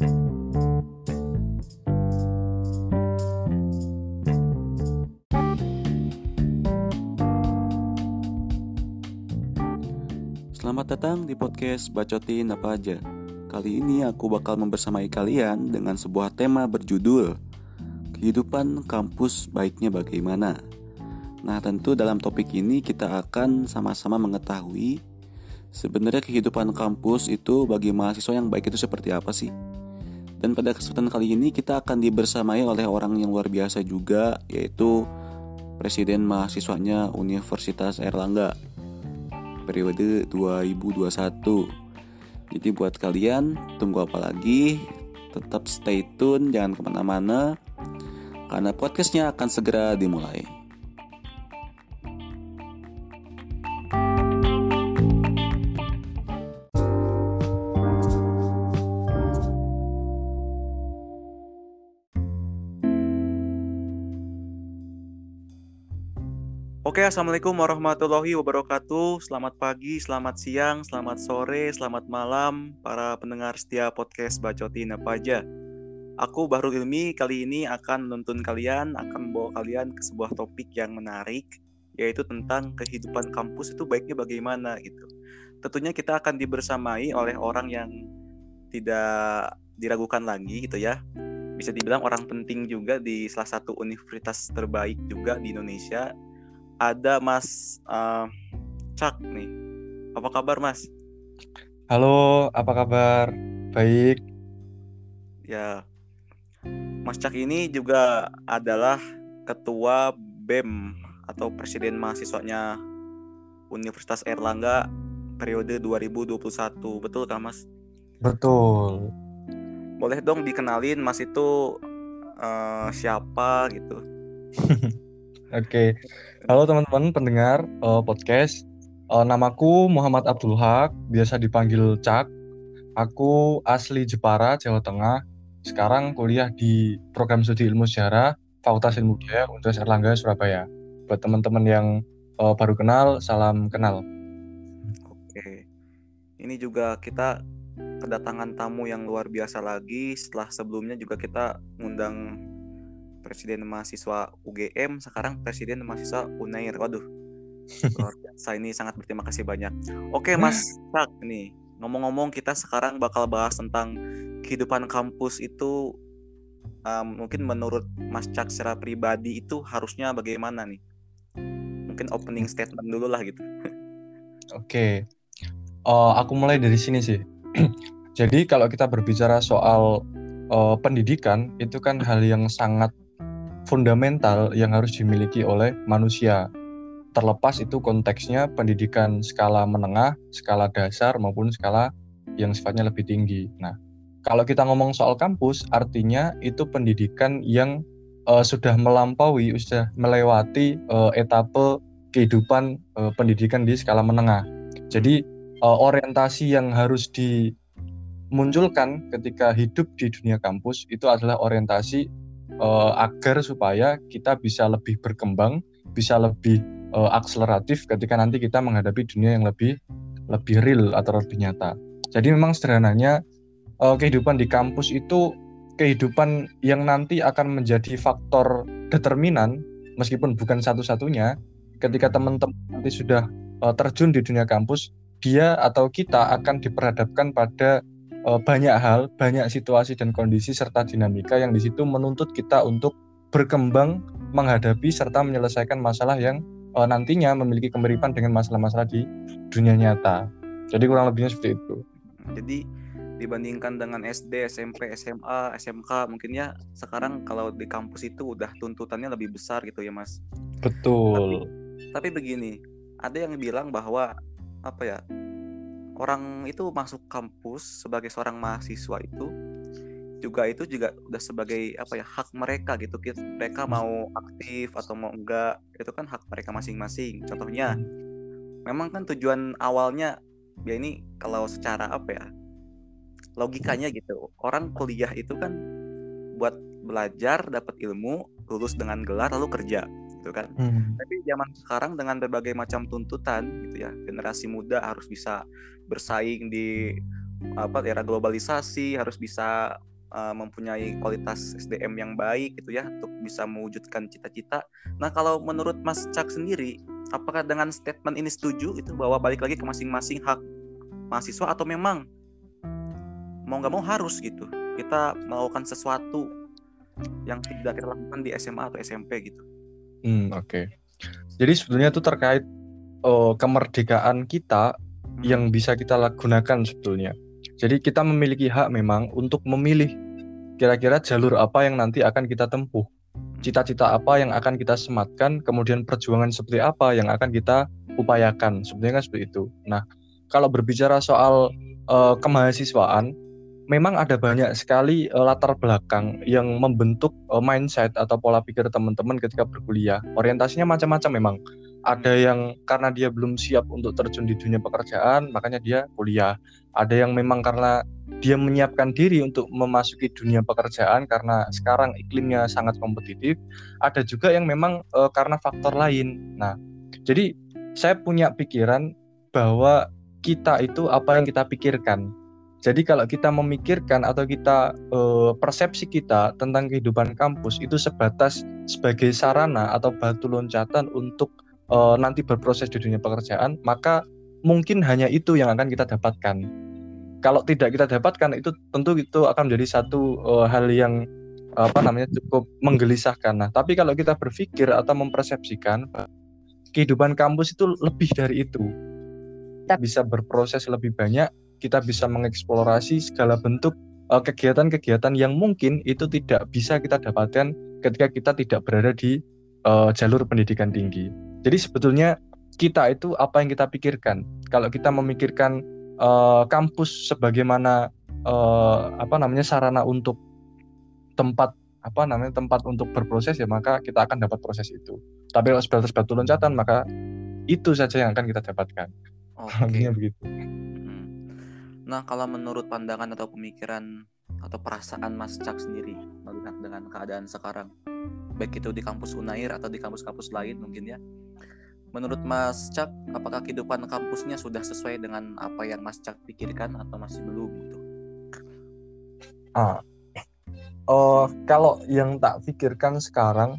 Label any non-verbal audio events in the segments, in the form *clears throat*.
Selamat datang di podcast Bacotin Apa Aja Kali ini aku bakal membersamai kalian dengan sebuah tema berjudul Kehidupan kampus baiknya bagaimana Nah tentu dalam topik ini kita akan sama-sama mengetahui Sebenarnya kehidupan kampus itu bagi mahasiswa yang baik itu seperti apa sih? Dan pada kesempatan kali ini kita akan dibersamai oleh orang yang luar biasa juga Yaitu Presiden mahasiswanya Universitas Erlangga periode 2021. Jadi buat kalian tunggu apa lagi? Tetap stay tune, jangan ke mana-mana karena podcastnya akan segera dimulai. Oke, assalamualaikum warahmatullahi wabarakatuh. Selamat pagi, selamat siang, selamat sore, selamat malam, para pendengar setia podcast Bacotin apa aja. Aku Bahrul Ilmi kali ini akan menuntun kalian, akan membawa kalian ke sebuah topik yang menarik, yaitu tentang kehidupan kampus itu baiknya bagaimana gitu. Tentunya kita akan dibersamai oleh orang yang tidak diragukan lagi gitu ya. Bisa dibilang orang penting juga di salah satu universitas terbaik juga di Indonesia, ada Mas uh, Cak nih. Apa kabar Mas? Halo, apa kabar? Baik. Ya, Mas Cak ini juga adalah ketua BEM atau presiden mahasiswanya Universitas Erlangga periode 2021. Betul kan Mas? Betul. Boleh dong dikenalin Mas itu uh, siapa gitu? *laughs* Oke, halo teman-teman pendengar uh, podcast. Uh, namaku Muhammad Abdul Haq, biasa dipanggil Cak. Aku asli Jepara, Jawa Tengah. Sekarang kuliah di program studi ilmu sejarah Fakultas Ilmu Budaya Universitas Erlangga Surabaya. Buat teman-teman yang uh, baru kenal, salam kenal. Oke, ini juga kita kedatangan tamu yang luar biasa lagi. Setelah sebelumnya juga kita ngundang presiden mahasiswa UGM sekarang presiden mahasiswa Unair. Waduh luar biasa. Ini sangat berterima kasih banyak. Oke Mas Cak nih ngomong-ngomong kita sekarang bakal bahas tentang kehidupan kampus itu um, mungkin menurut Mas Cak secara pribadi itu harusnya bagaimana nih? Mungkin opening statement dulu lah gitu. *laughs* Oke. Uh, aku mulai dari sini sih. *clears throat* Jadi kalau kita berbicara soal uh, pendidikan itu kan hal yang sangat fundamental yang harus dimiliki oleh manusia. Terlepas itu konteksnya pendidikan skala menengah, skala dasar maupun skala yang sifatnya lebih tinggi. Nah, kalau kita ngomong soal kampus, artinya itu pendidikan yang uh, sudah melampaui, sudah melewati uh, etape kehidupan uh, pendidikan di skala menengah. Jadi uh, orientasi yang harus dimunculkan ketika hidup di dunia kampus itu adalah orientasi uh, agar supaya kita bisa lebih berkembang, bisa lebih uh, akseleratif ketika nanti kita menghadapi dunia yang lebih lebih real atau lebih nyata. Jadi memang sederhananya uh, kehidupan di kampus itu kehidupan yang nanti akan menjadi faktor determinan meskipun bukan satu-satunya ketika teman-teman nanti sudah uh, terjun di dunia kampus dia atau kita akan diperhadapkan pada uh, banyak hal, banyak situasi dan kondisi serta dinamika yang di situ menuntut kita untuk berkembang menghadapi serta menyelesaikan masalah yang uh, nantinya memiliki kemiripan dengan masalah-masalah di dunia nyata. Jadi kurang lebihnya seperti itu. Jadi dibandingkan dengan SD, SMP, SMA, SMK mungkin ya sekarang kalau di kampus itu udah tuntutannya lebih besar gitu ya Mas. Betul. Tapi, tapi begini, ada yang bilang bahwa apa ya orang itu masuk kampus sebagai seorang mahasiswa itu juga itu juga udah sebagai apa ya hak mereka gitu. Mereka mau aktif atau mau enggak itu kan hak mereka masing-masing. Contohnya memang kan tujuan awalnya ya ini kalau secara apa ya logikanya gitu. Orang kuliah itu kan buat belajar dapat ilmu lulus dengan gelar lalu kerja gitu kan. Hmm. Tapi zaman sekarang dengan berbagai macam tuntutan gitu ya, generasi muda harus bisa bersaing di apa era globalisasi, harus bisa uh, mempunyai kualitas SDM yang baik gitu ya untuk bisa mewujudkan cita-cita. Nah kalau menurut Mas Cak sendiri, apakah dengan statement ini setuju itu bahwa balik lagi ke masing-masing hak mahasiswa atau memang mau nggak mau harus gitu kita melakukan sesuatu yang tidak kita lakukan di SMA atau SMP gitu. Hmm oke. Okay. Jadi sebetulnya itu terkait uh, kemerdekaan kita hmm. yang bisa kita gunakan sebetulnya. Jadi kita memiliki hak memang untuk memilih kira-kira jalur apa yang nanti akan kita tempuh. Cita-cita apa yang akan kita sematkan, kemudian perjuangan seperti apa yang akan kita upayakan. Sebenarnya kan seperti itu. Nah, kalau berbicara soal uh, kemahasiswaan, memang ada banyak sekali uh, latar belakang yang membentuk uh, mindset atau pola pikir teman-teman ketika berkuliah. Orientasinya macam-macam memang. Ada yang karena dia belum siap untuk terjun di dunia pekerjaan makanya dia kuliah. Ada yang memang karena dia menyiapkan diri untuk memasuki dunia pekerjaan karena sekarang iklimnya sangat kompetitif. Ada juga yang memang e, karena faktor lain. Nah jadi saya punya pikiran bahwa kita itu apa yang kita pikirkan jadi kalau kita memikirkan atau kita e, persepsi kita tentang kehidupan kampus itu sebatas sebagai sarana atau batu loncatan untuk uh, nanti berproses di dunia pekerjaan, maka mungkin hanya itu yang akan kita dapatkan. Kalau tidak kita dapatkan itu tentu itu akan menjadi satu uh, hal yang apa namanya cukup menggelisahkan. Nah, tapi kalau kita berpikir atau mempersepsikan kehidupan kampus itu lebih dari itu. Kita bisa berproses lebih banyak, kita bisa mengeksplorasi segala bentuk eh, kegiatan-kegiatan yang mungkin itu tidak bisa kita dapatkan ketika kita tidak berada di uh, jalur pendidikan tinggi. Jadi sebetulnya kita itu apa yang kita pikirkan. Kalau kita memikirkan uh, kampus sebagaimana uh, apa namanya sarana untuk tempat apa namanya tempat untuk berproses ya maka kita akan dapat proses itu. Tapi kalau sebatas batu loncatan maka itu saja yang akan kita dapatkan. Oke. *laughs* Okay. begitu. Nah kalau menurut pandangan atau pemikiran atau perasaan Mas Cak sendiri melihat dengan keadaan sekarang, baik itu di kampus Unair atau di kampus-kampus lain mungkin ya, Menurut Mas Cak, apakah kehidupan kampusnya sudah sesuai dengan apa yang Mas Cak pikirkan atau masih belum gitu? Ah, oh kalau yang tak pikirkan sekarang,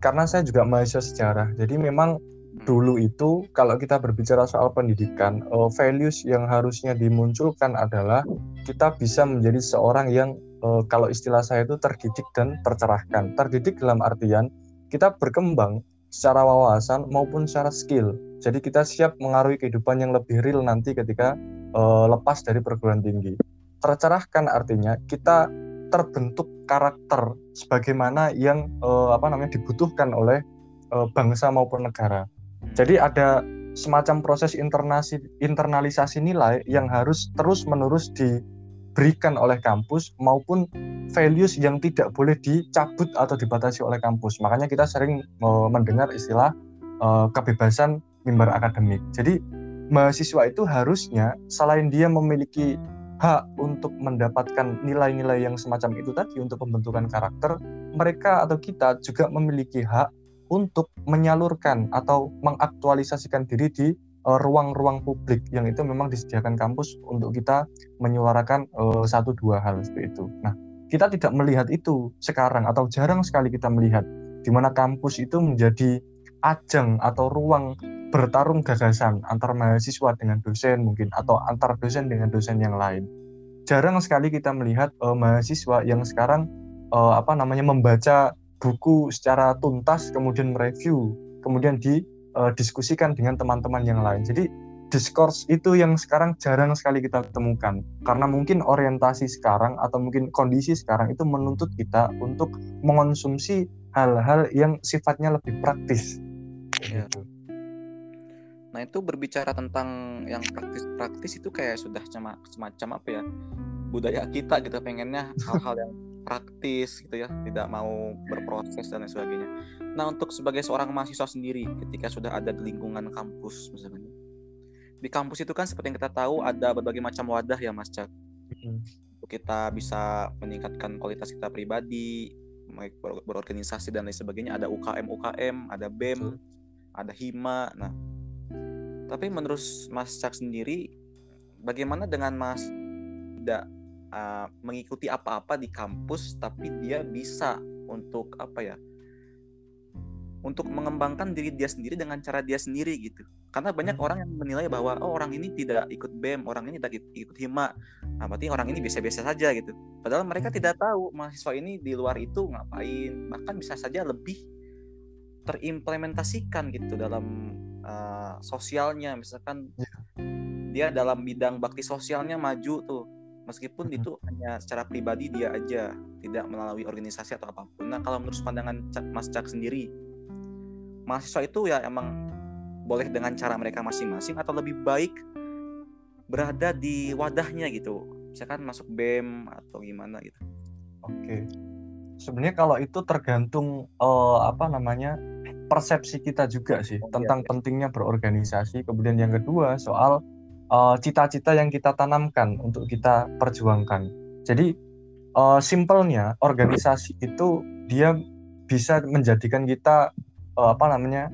karena saya juga mahasiswa sejarah, jadi memang. Dulu itu kalau kita berbicara soal pendidikan, uh, values yang harusnya dimunculkan adalah kita bisa menjadi seorang yang uh, kalau istilah saya itu terdidik dan tercerahkan. Terdidik dalam artian kita berkembang secara wawasan maupun secara skill. Jadi kita siap mengaruhi kehidupan yang lebih real nanti ketika uh, lepas dari perguruan tinggi. Tercerahkan artinya kita terbentuk karakter sebagaimana yang uh, apa namanya dibutuhkan oleh uh, bangsa maupun negara. Jadi ada semacam proses internasi, internalisasi nilai yang harus terus-menerus di diberikan oleh kampus maupun values yang tidak boleh dicabut atau dibatasi oleh kampus. Makanya kita sering uh, mendengar istilah uh, kebebasan mimbar akademik. Jadi mahasiswa itu harusnya selain dia memiliki hak untuk mendapatkan nilai-nilai yang semacam itu tadi untuk pembentukan karakter, mereka atau kita juga memiliki hak untuk menyalurkan atau mengaktualisasikan diri di Eh, ruang-ruang publik yang itu memang disediakan kampus untuk kita menyuarakan uh, satu dua hal seperti itu. Nah, kita tidak melihat itu sekarang atau jarang sekali kita melihat di mana kampus itu menjadi ajang atau ruang bertarung gagasan antar mahasiswa dengan dosen mungkin atau antar dosen dengan dosen yang lain. Jarang sekali kita melihat uh, mahasiswa yang sekarang uh, apa namanya membaca buku secara tuntas kemudian mereview kemudian di uh, diskusikan dengan teman-teman yang lain. Jadi diskurs itu yang sekarang jarang sekali kita temukan karena mungkin orientasi sekarang atau mungkin kondisi sekarang itu menuntut kita untuk mengonsumsi hal-hal yang sifatnya lebih praktis. Ya. Nah itu berbicara tentang yang praktis-praktis itu kayak sudah semacam apa ya budaya kita gitu pengennya hal-hal yang praktis gitu ya tidak mau berproses dan lain sebagainya. Nah untuk sebagai seorang mahasiswa sendiri ketika sudah ada di lingkungan kampus misalnya di kampus itu kan seperti yang kita tahu ada berbagai macam wadah ya mas Cak. Kita bisa meningkatkan kualitas kita pribadi ber berorganisasi dan lain sebagainya ada UKM UKM ada BEM hmm. ada HIMA nah. Tapi menurut Mas Cak sendiri bagaimana dengan Mas tidak uh, mengikuti apa-apa di kampus tapi dia bisa untuk apa ya untuk mengembangkan diri dia sendiri dengan cara dia sendiri gitu. Karena banyak hmm. orang yang menilai bahwa oh orang ini tidak ikut bem orang ini tidak ikut hima. Nah berarti orang ini biasa-biasa saja gitu. Padahal mereka tidak tahu mahasiswa ini di luar itu ngapain. Bahkan bisa saja lebih terimplementasikan gitu dalam uh, sosialnya. Misalkan ya. dia dalam bidang bakti sosialnya maju tuh meskipun itu hanya secara pribadi dia aja tidak melalui organisasi atau apa pun. Nah kalau menurut pandangan Mas Cak sendiri mahasiswa itu ya emang boleh dengan cara mereka masing-masing atau lebih baik berada di wadahnya gitu. Misalkan masuk BEM atau gimana gitu. Oke. Sebenarnya kalau itu tergantung uh, apa namanya persepsi kita juga sih oh, tentang iya. pentingnya berorganisasi. Kemudian yang kedua soal uh, cita-cita yang kita tanamkan untuk kita perjuangkan jadi uh, simpelnya organisasi itu dia bisa menjadikan kita uh, apa namanya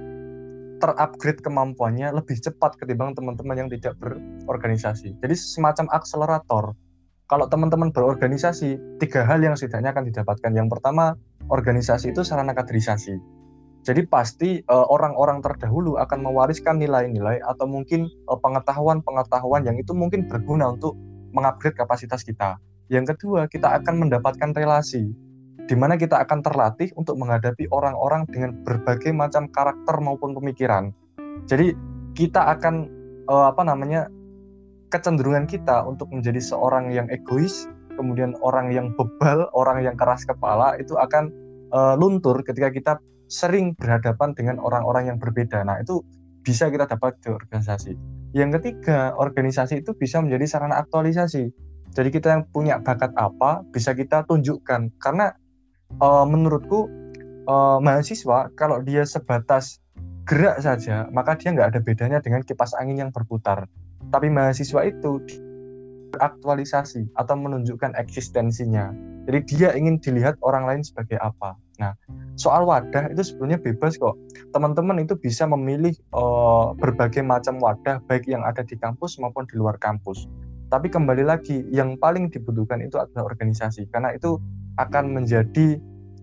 terupgrade kemampuannya lebih cepat ketimbang teman-teman yang tidak berorganisasi. Jadi semacam akselerator. Kalau teman-teman berorganisasi, tiga hal yang setidaknya akan didapatkan. Yang pertama, organisasi itu sarana kaderisasi. Jadi pasti uh, orang-orang terdahulu akan mewariskan nilai-nilai atau mungkin uh, pengetahuan-pengetahuan yang itu mungkin berguna untuk mengupgrade kapasitas kita. Yang kedua, kita akan mendapatkan relasi di mana kita akan terlatih untuk menghadapi orang-orang dengan berbagai macam karakter maupun pemikiran. Jadi kita akan uh, apa namanya kecenderungan kita untuk menjadi seorang yang egois, kemudian orang yang bebal, orang yang keras kepala itu akan luntur ketika kita sering berhadapan dengan orang-orang yang berbeda. Nah, itu bisa kita dapat di organisasi. Yang ketiga, organisasi itu bisa menjadi sarana aktualisasi. Jadi kita yang punya bakat apa bisa kita tunjukkan karena uh, menurutku uh, mahasiswa kalau dia sebatas gerak saja maka dia nggak ada bedanya dengan kipas angin yang berputar tapi mahasiswa itu aktualisasi atau menunjukkan eksistensinya jadi dia ingin dilihat orang lain sebagai apa nah soal wadah itu sebenarnya bebas kok teman-teman itu bisa memilih uh, berbagai macam wadah baik yang ada di kampus maupun di luar kampus tapi kembali lagi yang paling dibutuhkan itu adalah organisasi karena itu akan menjadi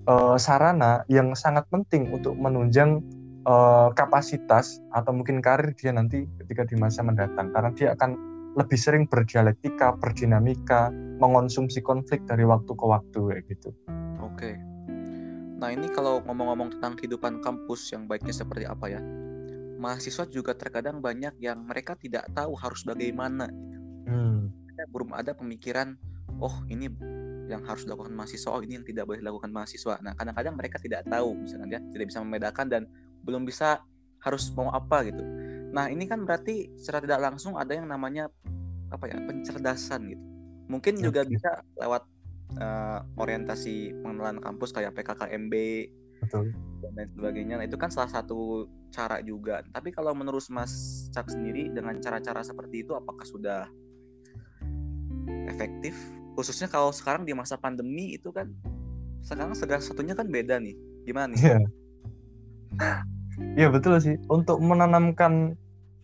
uh, sarana yang sangat penting untuk menunjang uh, kapasitas atau mungkin karir dia nanti ketika di masa mendatang karena dia akan lebih sering berdialektika, berdinamika, mengonsumsi konflik dari waktu ke waktu kayak gitu. Oke. Nah, ini kalau ngomong-ngomong tentang kehidupan kampus yang baiknya seperti apa ya? Mahasiswa juga terkadang banyak yang mereka tidak tahu harus bagaimana gitu. Hmm. Belum ada pemikiran, oh ini yang harus dilakukan mahasiswa oh ini yang tidak boleh dilakukan mahasiswa nah kadang-kadang mereka tidak tahu misalkan ya tidak bisa membedakan dan belum bisa harus mau apa gitu nah ini kan berarti secara tidak langsung ada yang namanya apa ya pencerdasan gitu mungkin okay. juga bisa lewat uh, orientasi pengenalan kampus kayak PKKMB Betul. dan lain sebagainya nah itu kan salah satu cara juga tapi kalau menurut Mas Cak sendiri dengan cara-cara seperti itu apakah sudah efektif khususnya kalau sekarang di masa pandemi itu kan sekarang segala satunya kan beda nih gimana nih? Iya, yeah. betul sih. Untuk menanamkan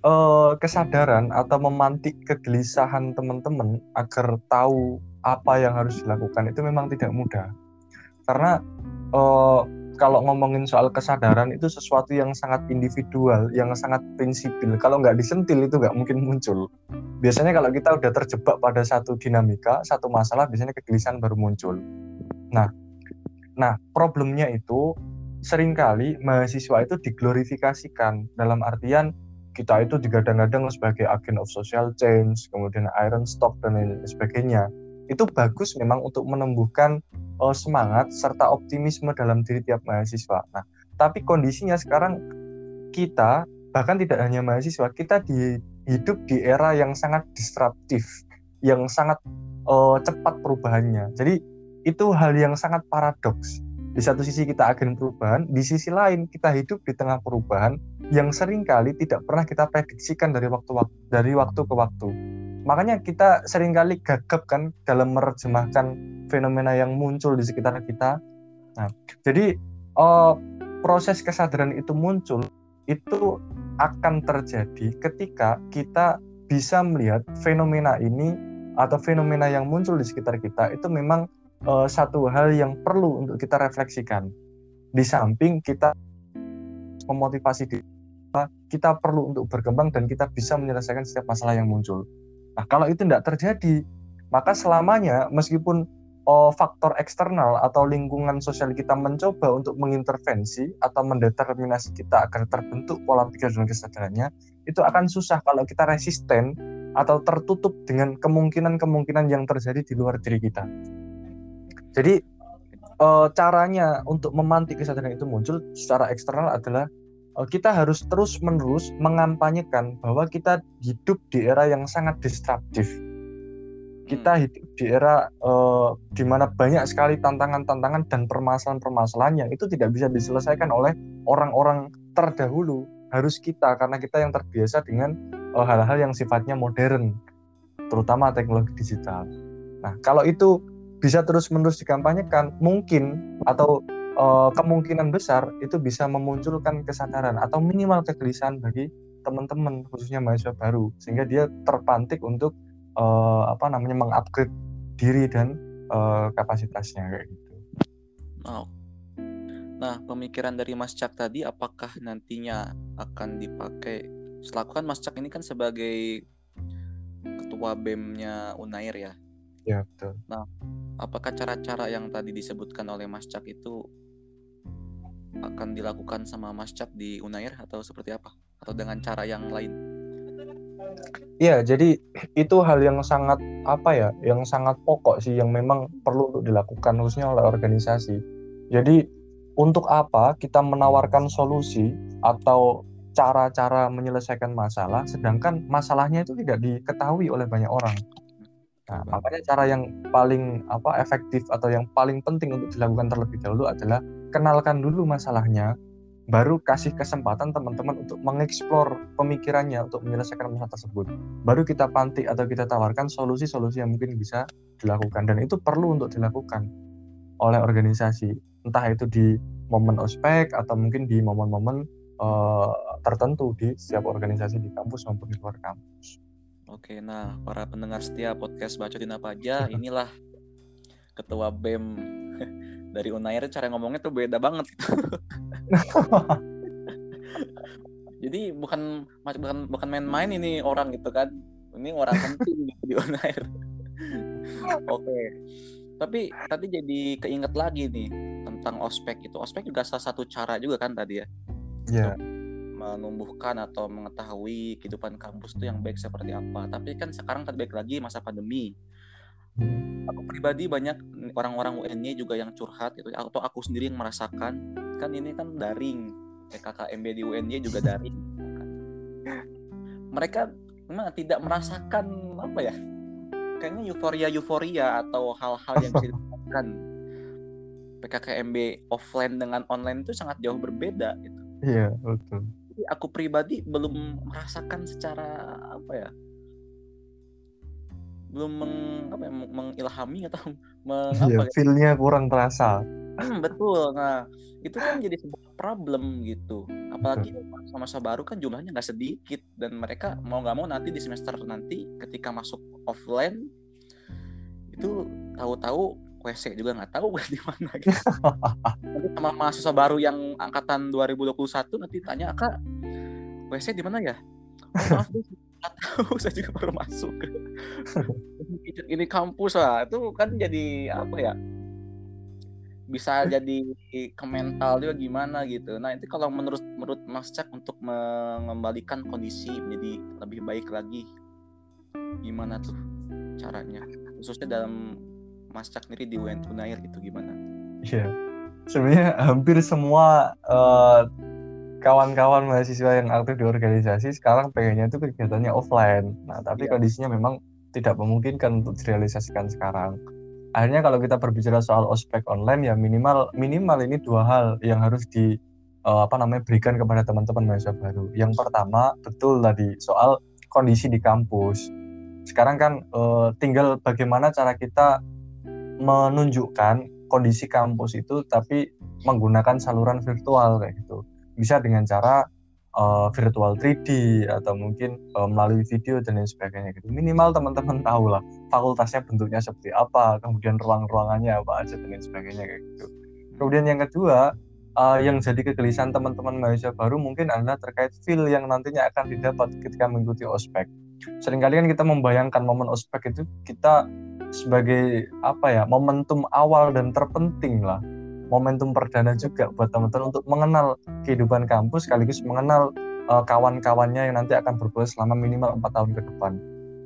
uh, kesadaran atau memantik kegelisahan teman-teman agar tahu apa yang harus dilakukan itu memang tidak mudah. Karena uh, kalau ngomongin soal kesadaran itu sesuatu yang sangat individual, yang sangat prinsipil. Kalau nggak disentil itu nggak mungkin muncul. Biasanya kalau kita udah terjebak pada satu dinamika, satu masalah, biasanya kegelisahan baru muncul. Nah, nah problemnya itu sering kali mahasiswa itu diglorifikasikan dalam artian kita itu digadang-gadang sebagai agen of social change, kemudian iron stock dan lain sebagainya. Itu bagus memang untuk menumbuhkan uh, semangat serta optimisme dalam diri tiap mahasiswa. Nah, tapi kondisinya sekarang kita bahkan tidak hanya mahasiswa, kita di hidup di era yang sangat disruptif, yang sangat uh, cepat perubahannya. Jadi itu hal yang sangat paradoks. Di satu sisi kita agen perubahan, di sisi lain kita hidup di tengah perubahan yang sering kali tidak pernah kita prediksikan dari waktu dari waktu ke waktu. Makanya kita sering kali gagap kan dalam menerjemahkan fenomena yang muncul di sekitar kita. Nah, jadi uh, proses kesadaran itu muncul itu akan terjadi ketika kita bisa melihat fenomena ini atau fenomena yang muncul di sekitar kita itu memang uh, satu hal yang perlu untuk kita refleksikan. Di samping kita memotivasi diri kita perlu untuk berkembang dan kita bisa menyelesaikan setiap masalah yang muncul. Nah, kalau itu tidak terjadi, maka selamanya meskipun oh, faktor eksternal atau lingkungan sosial kita mencoba untuk mengintervensi atau mendeterminasi kita agar terbentuk pola pikir dan kesadarannya, itu akan susah kalau kita resisten atau tertutup dengan kemungkinan-kemungkinan yang terjadi di luar diri kita. Jadi e, caranya untuk memantik kesadaran itu muncul secara eksternal adalah kita harus terus-menerus mengampanyekan bahwa kita hidup di era yang sangat disruptif. Kita hmm. hidup di era e, di mana banyak sekali tantangan-tantangan dan permasalahan-permasalahan yang itu tidak bisa diselesaikan oleh orang-orang terdahulu harus kita karena kita yang terbiasa dengan Eh, hal-hal yang sifatnya modern, terutama teknologi digital. Nah, kalau itu bisa terus-menerus dikampanyekan, mungkin atau uh, kemungkinan besar itu bisa memunculkan kesadaran atau minimal kegelisahan bagi teman-teman khususnya mahasiswa baru sehingga dia terpantik untuk uh, apa namanya mengupgrade diri dan uh, kapasitasnya kayak gitu. Oh. Nah, pemikiran dari Mas Cak tadi apakah nantinya akan dipakai selaku kan Mas Cak ini kan sebagai ketua BEM-nya Unair ya. Ya, betul. Nah, apakah cara-cara yang tadi disebutkan oleh Mas Cak itu akan dilakukan sama Mas Cak di Unair atau seperti apa? Atau dengan cara yang lain? Iya, jadi *clears throat* itu hal yang sangat apa ya, yang sangat pokok sih yang memang perlu untuk dilakukan khususnya oleh organisasi. Jadi untuk apa kita menawarkan solusi atau cara-cara menyelesaikan masalah, sedangkan masalahnya itu tidak diketahui oleh banyak orang. Nah, makanya cara yang paling apa efektif atau yang paling penting untuk dilakukan terlebih dahulu adalah kenalkan dulu masalahnya, baru kasih kesempatan teman-teman untuk mengeksplor pemikirannya untuk menyelesaikan masalah tersebut. Baru kita pantik atau kita tawarkan solusi-solusi yang mungkin bisa dilakukan dan itu perlu untuk dilakukan oleh organisasi, entah itu di momen ospek atau mungkin di momen-momen uh, tertentu di setiap organisasi di kampus maupun di luar kampus. Oke, nah para pendengar setia podcast Bacotin Apa Aja, inilah ketua BEM dari Unair cara ngomongnya tuh beda banget *laughs* Jadi bukan bukan bukan main-main ini orang gitu kan. Ini orang penting gitu di Unair. *laughs* Oke. Tapi tadi jadi keinget lagi nih tentang ospek itu. Ospek juga salah satu cara juga kan tadi ya yeah. menumbuhkan atau mengetahui kehidupan kampus itu yang baik seperti apa. Tapi kan sekarang terbaik lagi masa pandemi. Aku pribadi banyak orang-orang UNY juga yang curhat itu atau aku sendiri yang merasakan kan ini kan daring PKKMB di UNY juga daring. Mereka memang tidak merasakan apa ya? Kayaknya euforia-euforia atau hal-hal yang bisa *laughs* dilakukan PKKMB offline dengan online itu sangat jauh berbeda gitu Iya, betul. Jadi aku pribadi belum merasakan secara apa ya? Belum meng, apa ya, mengilhami atau *laughs* meng, *laughs* iya, apa, ya? feel-nya kurang terasa. Hmm, betul. Nah, itu kan jadi sebuah problem gitu. Apalagi masa-masa baru kan jumlahnya nggak sedikit dan mereka mau nggak mau nanti di semester nanti ketika masuk offline itu tahu-tahu WC juga nggak tahu *laughs* di mana gitu. nanti sama mahasiswa baru yang angkatan 2021 nanti tanya kak WC di mana ya? Oh, maaf nggak tahu saya juga baru masuk. Ini kampus lah itu kan jadi apa ya? bisa jadi ke mental juga gimana gitu. Nah itu kalau menurut menurut Mas Cak untuk mengembalikan kondisi menjadi lebih baik lagi, gimana tuh caranya? Khususnya dalam Mas Cak sendiri di UN Unair itu gimana? Iya, sebenarnya hampir semua uh, kawan-kawan mahasiswa yang aktif di organisasi sekarang pengennya itu kegiatannya offline. Nah, tapi ya. kondisinya memang tidak memungkinkan untuk direalisasikan sekarang. Akhirnya kalau kita berbicara soal ospek online ya minimal minimal ini dua hal yang harus di uh, apa namanya berikan kepada teman-teman mahasiswa baru. Yang pertama betul tadi soal kondisi di kampus. Sekarang kan uh, tinggal bagaimana cara kita menunjukkan kondisi kampus itu tapi menggunakan saluran virtual kayak gitu bisa dengan cara uh, virtual 3D atau mungkin uh, melalui video dan lain sebagainya gitu. Minimal teman-teman tahu lah fakultasnya bentuknya seperti apa, kemudian ruang-ruangannya apa aja dan lain sebagainya kayak gitu. Kemudian yang kedua, uh, yang jadi kegelisahan teman-teman mahasiswa baru mungkin adalah terkait feel yang nantinya akan didapat ketika mengikuti ospek. Seringkali kan kita membayangkan momen ospek itu kita sebagai apa ya momentum awal dan terpenting lah momentum perdana juga buat teman-teman untuk mengenal kehidupan kampus sekaligus mengenal uh, kawan-kawannya yang nanti akan berproses selama minimal empat tahun ke depan.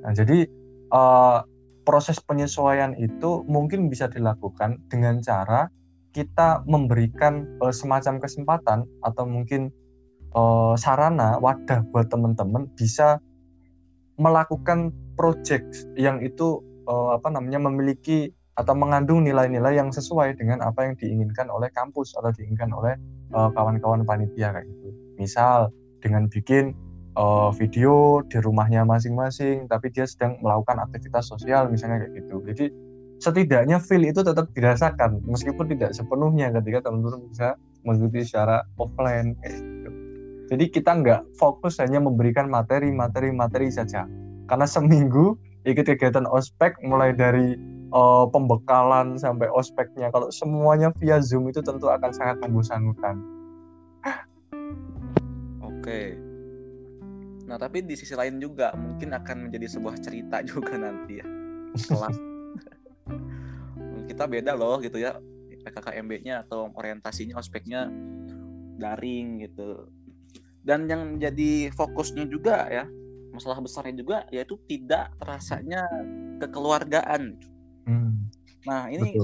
Nah, jadi uh, proses penyesuaian itu mungkin bisa dilakukan dengan cara kita memberikan uh, semacam kesempatan atau mungkin uh, sarana wadah buat teman-teman bisa melakukan project yang itu uh, apa namanya memiliki atau mengandung nilai-nilai yang sesuai dengan apa yang diinginkan oleh kampus atau diinginkan oleh uh, kawan-kawan panitia kayak gitu. Misal dengan bikin uh, video di rumahnya masing-masing, tapi dia sedang melakukan aktivitas sosial misalnya kayak gitu. Jadi setidaknya feel itu tetap dirasakan meskipun tidak sepenuhnya ketika teman-teman bisa mengikuti secara offline kayak gitu. Jadi kita nggak fokus hanya memberikan materi, materi, materi saja. Karena seminggu ikut kegiatan ospek mulai dari uh, pembekalan sampai ospeknya. Kalau semuanya via zoom itu tentu akan sangat membosankan. Oke. Nah tapi di sisi lain juga mungkin akan menjadi sebuah cerita *laughs* juga nanti ya. Kelas *laughs* kita beda loh gitu ya. PKKMB-nya atau orientasinya ospeknya daring gitu. Dan yang jadi fokusnya juga ya masalah besarnya juga yaitu tidak terasanya kekeluargaan Hmm. Nah ini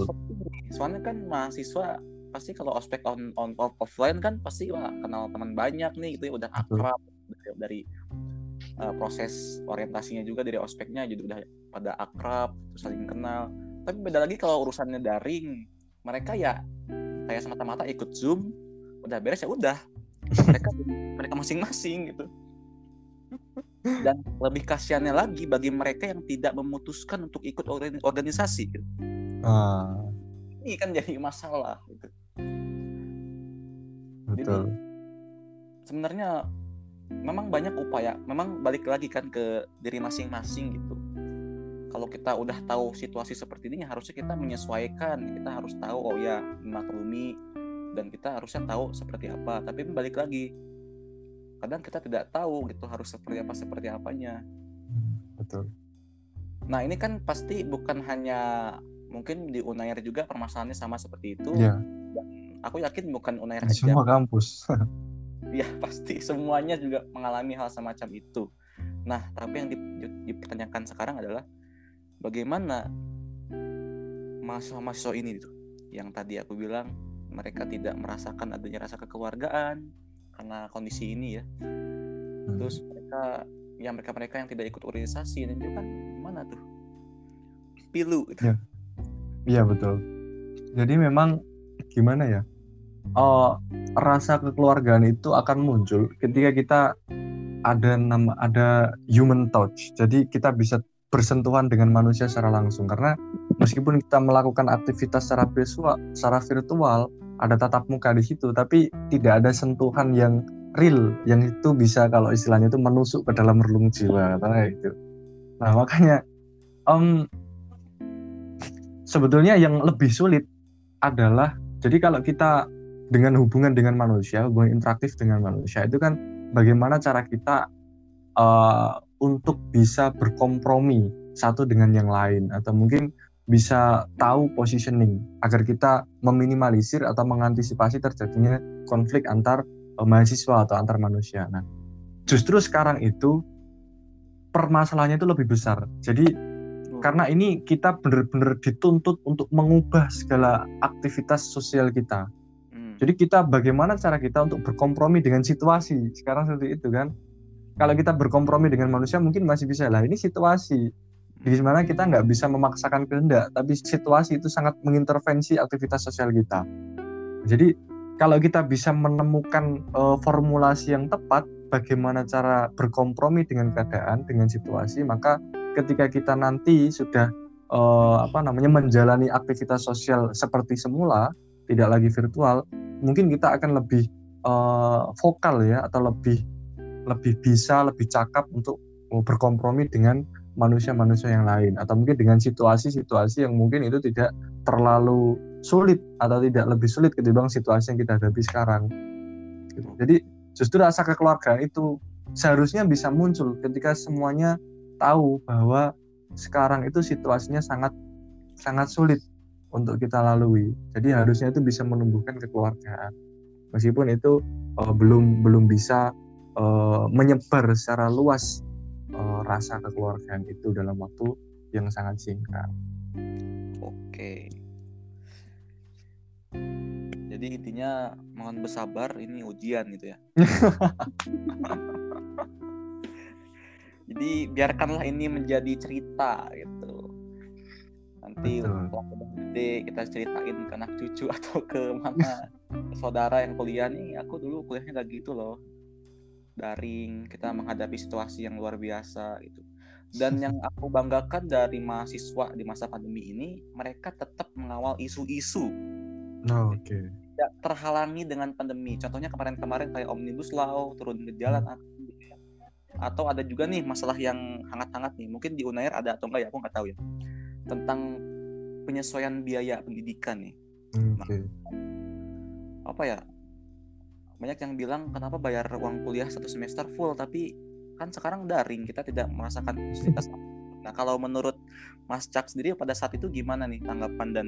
soalnya kan mahasiswa pasti kalau ospek on on off, offline kan pasti wah kenal teman banyak nih gitu ya. Udah akrab dari, dari uh, proses orientasinya juga dari ospeknya jadi udah pada akrab terus saling kenal. Tapi beda lagi kalau urusannya daring mereka ya kayak semata-mata ikut zoom udah beres ya udah. Mereka mereka masing-masing gitu dan lebih kasihannya lagi bagi mereka yang tidak memutuskan untuk ikut organisasi gitu. ah. ini kan jadi masalah gitu. betul jadi, sebenarnya memang banyak upaya memang balik lagi kan ke diri masing-masing gitu kalau kita udah tahu situasi seperti ini harusnya kita menyesuaikan kita harus tahu oh ya maklumi dan kita harusnya tahu seperti apa tapi balik lagi kadang kita tidak tahu gitu harus seperti apa seperti apanya. Betul. Nah ini kan pasti bukan hanya mungkin di Unair juga permasalahannya sama seperti itu. Ya. aku yakin bukan Unair aja. semua kampus. *laughs* Ya *laughs* pasti semuanya juga mengalami hal semacam itu. Nah tapi yang dipertanyakan sekarang adalah bagaimana mahasiswa-mahasiswa ini itu yang tadi aku bilang mereka tidak merasakan adanya rasa kekeluargaan karena kondisi ini ya. Hmm. terus mereka yang mereka mereka yang tidak ikut organisasi dan itu kan mana tuh? Pilu gitu. ya. Iya betul. Jadi memang gimana ya? Uh, rasa kekeluargaan itu akan muncul ketika kita ada nama ada human touch. Jadi kita bisa bersentuhan dengan manusia secara langsung. Karena meskipun kita melakukan aktivitas secara visual secara virtual ada tatap muka di situ tapi tidak ada sentuhan yang real yang itu bisa kalau istilahnya itu menusuk ke dalam relung jiwa katanya itu nah makanya um, sebetulnya yang lebih sulit adalah jadi kalau kita dengan hubungan dengan manusia hubungan interaktif dengan manusia itu kan bagaimana cara kita uh, untuk bisa berkompromi satu dengan yang lain atau mungkin bisa tahu positioning agar kita meminimalisir atau mengantisipasi terjadinya konflik antar uh, mahasiswa atau antar manusia. Nah, justru sekarang itu permasalahannya itu lebih besar. Jadi hmm. karena ini kita benar-benar dituntut untuk mengubah segala aktivitas sosial kita. Hmm. Jadi kita bagaimana cara kita untuk berkompromi dengan situasi sekarang seperti itu kan? Kalau kita berkompromi dengan manusia mungkin masih bisa lah. Ini situasi di mana kita nggak bisa memaksakan kehendak, tapi situasi itu sangat mengintervensi aktivitas sosial kita. Jadi kalau kita bisa menemukan uh, formulasi yang tepat, bagaimana cara berkompromi dengan keadaan, dengan situasi, maka ketika kita nanti sudah uh, apa namanya menjalani aktivitas sosial seperti semula, tidak lagi virtual, mungkin kita akan lebih uh, vokal ya atau lebih lebih bisa lebih cakap untuk berkompromi dengan manusia-manusia yang lain atau mungkin dengan situasi-situasi yang mungkin itu tidak terlalu sulit atau tidak lebih sulit ketimbang situasi yang kita hadapi sekarang. Gitu. Jadi justru rasa kekeluargaan itu seharusnya bisa muncul ketika semuanya tahu bahwa sekarang itu situasinya sangat sangat sulit untuk kita lalui. Jadi harusnya itu bisa menumbuhkan kekeluargaan. Meskipun itu uh, belum belum bisa uh, menyebar secara luas uh, rasa kekeluargaan itu dalam waktu yang sangat singkat. Oke. Jadi intinya mohon bersabar ini ujian gitu ya. *laughs* Jadi biarkanlah ini menjadi cerita gitu. Nanti udah gede kita ceritain ke anak cucu atau ke mana saudara yang kuliah nih. Aku dulu kuliahnya gak gitu loh daring kita menghadapi situasi yang luar biasa gitu. Dan yang aku banggakan dari mahasiswa di masa pandemi ini mereka tetap mengawal isu-isu. Oh, oke. Okay. tidak terhalangi dengan pandemi. Contohnya kemarin-kemarin kayak omnibus law turun ke jalan hmm. atau ada juga nih masalah yang hangat-hangat nih. Mungkin di Unair ada atau enggak ya aku nggak tahu ya. Tentang penyesuaian biaya pendidikan nih. Hmm, okay. nah, apa ya banyak yang bilang kenapa bayar uang kuliah satu semester full tapi kan sekarang daring kita tidak merasakan fasilitas nah kalau menurut Mas Cak sendiri pada saat itu gimana nih tanggapan dan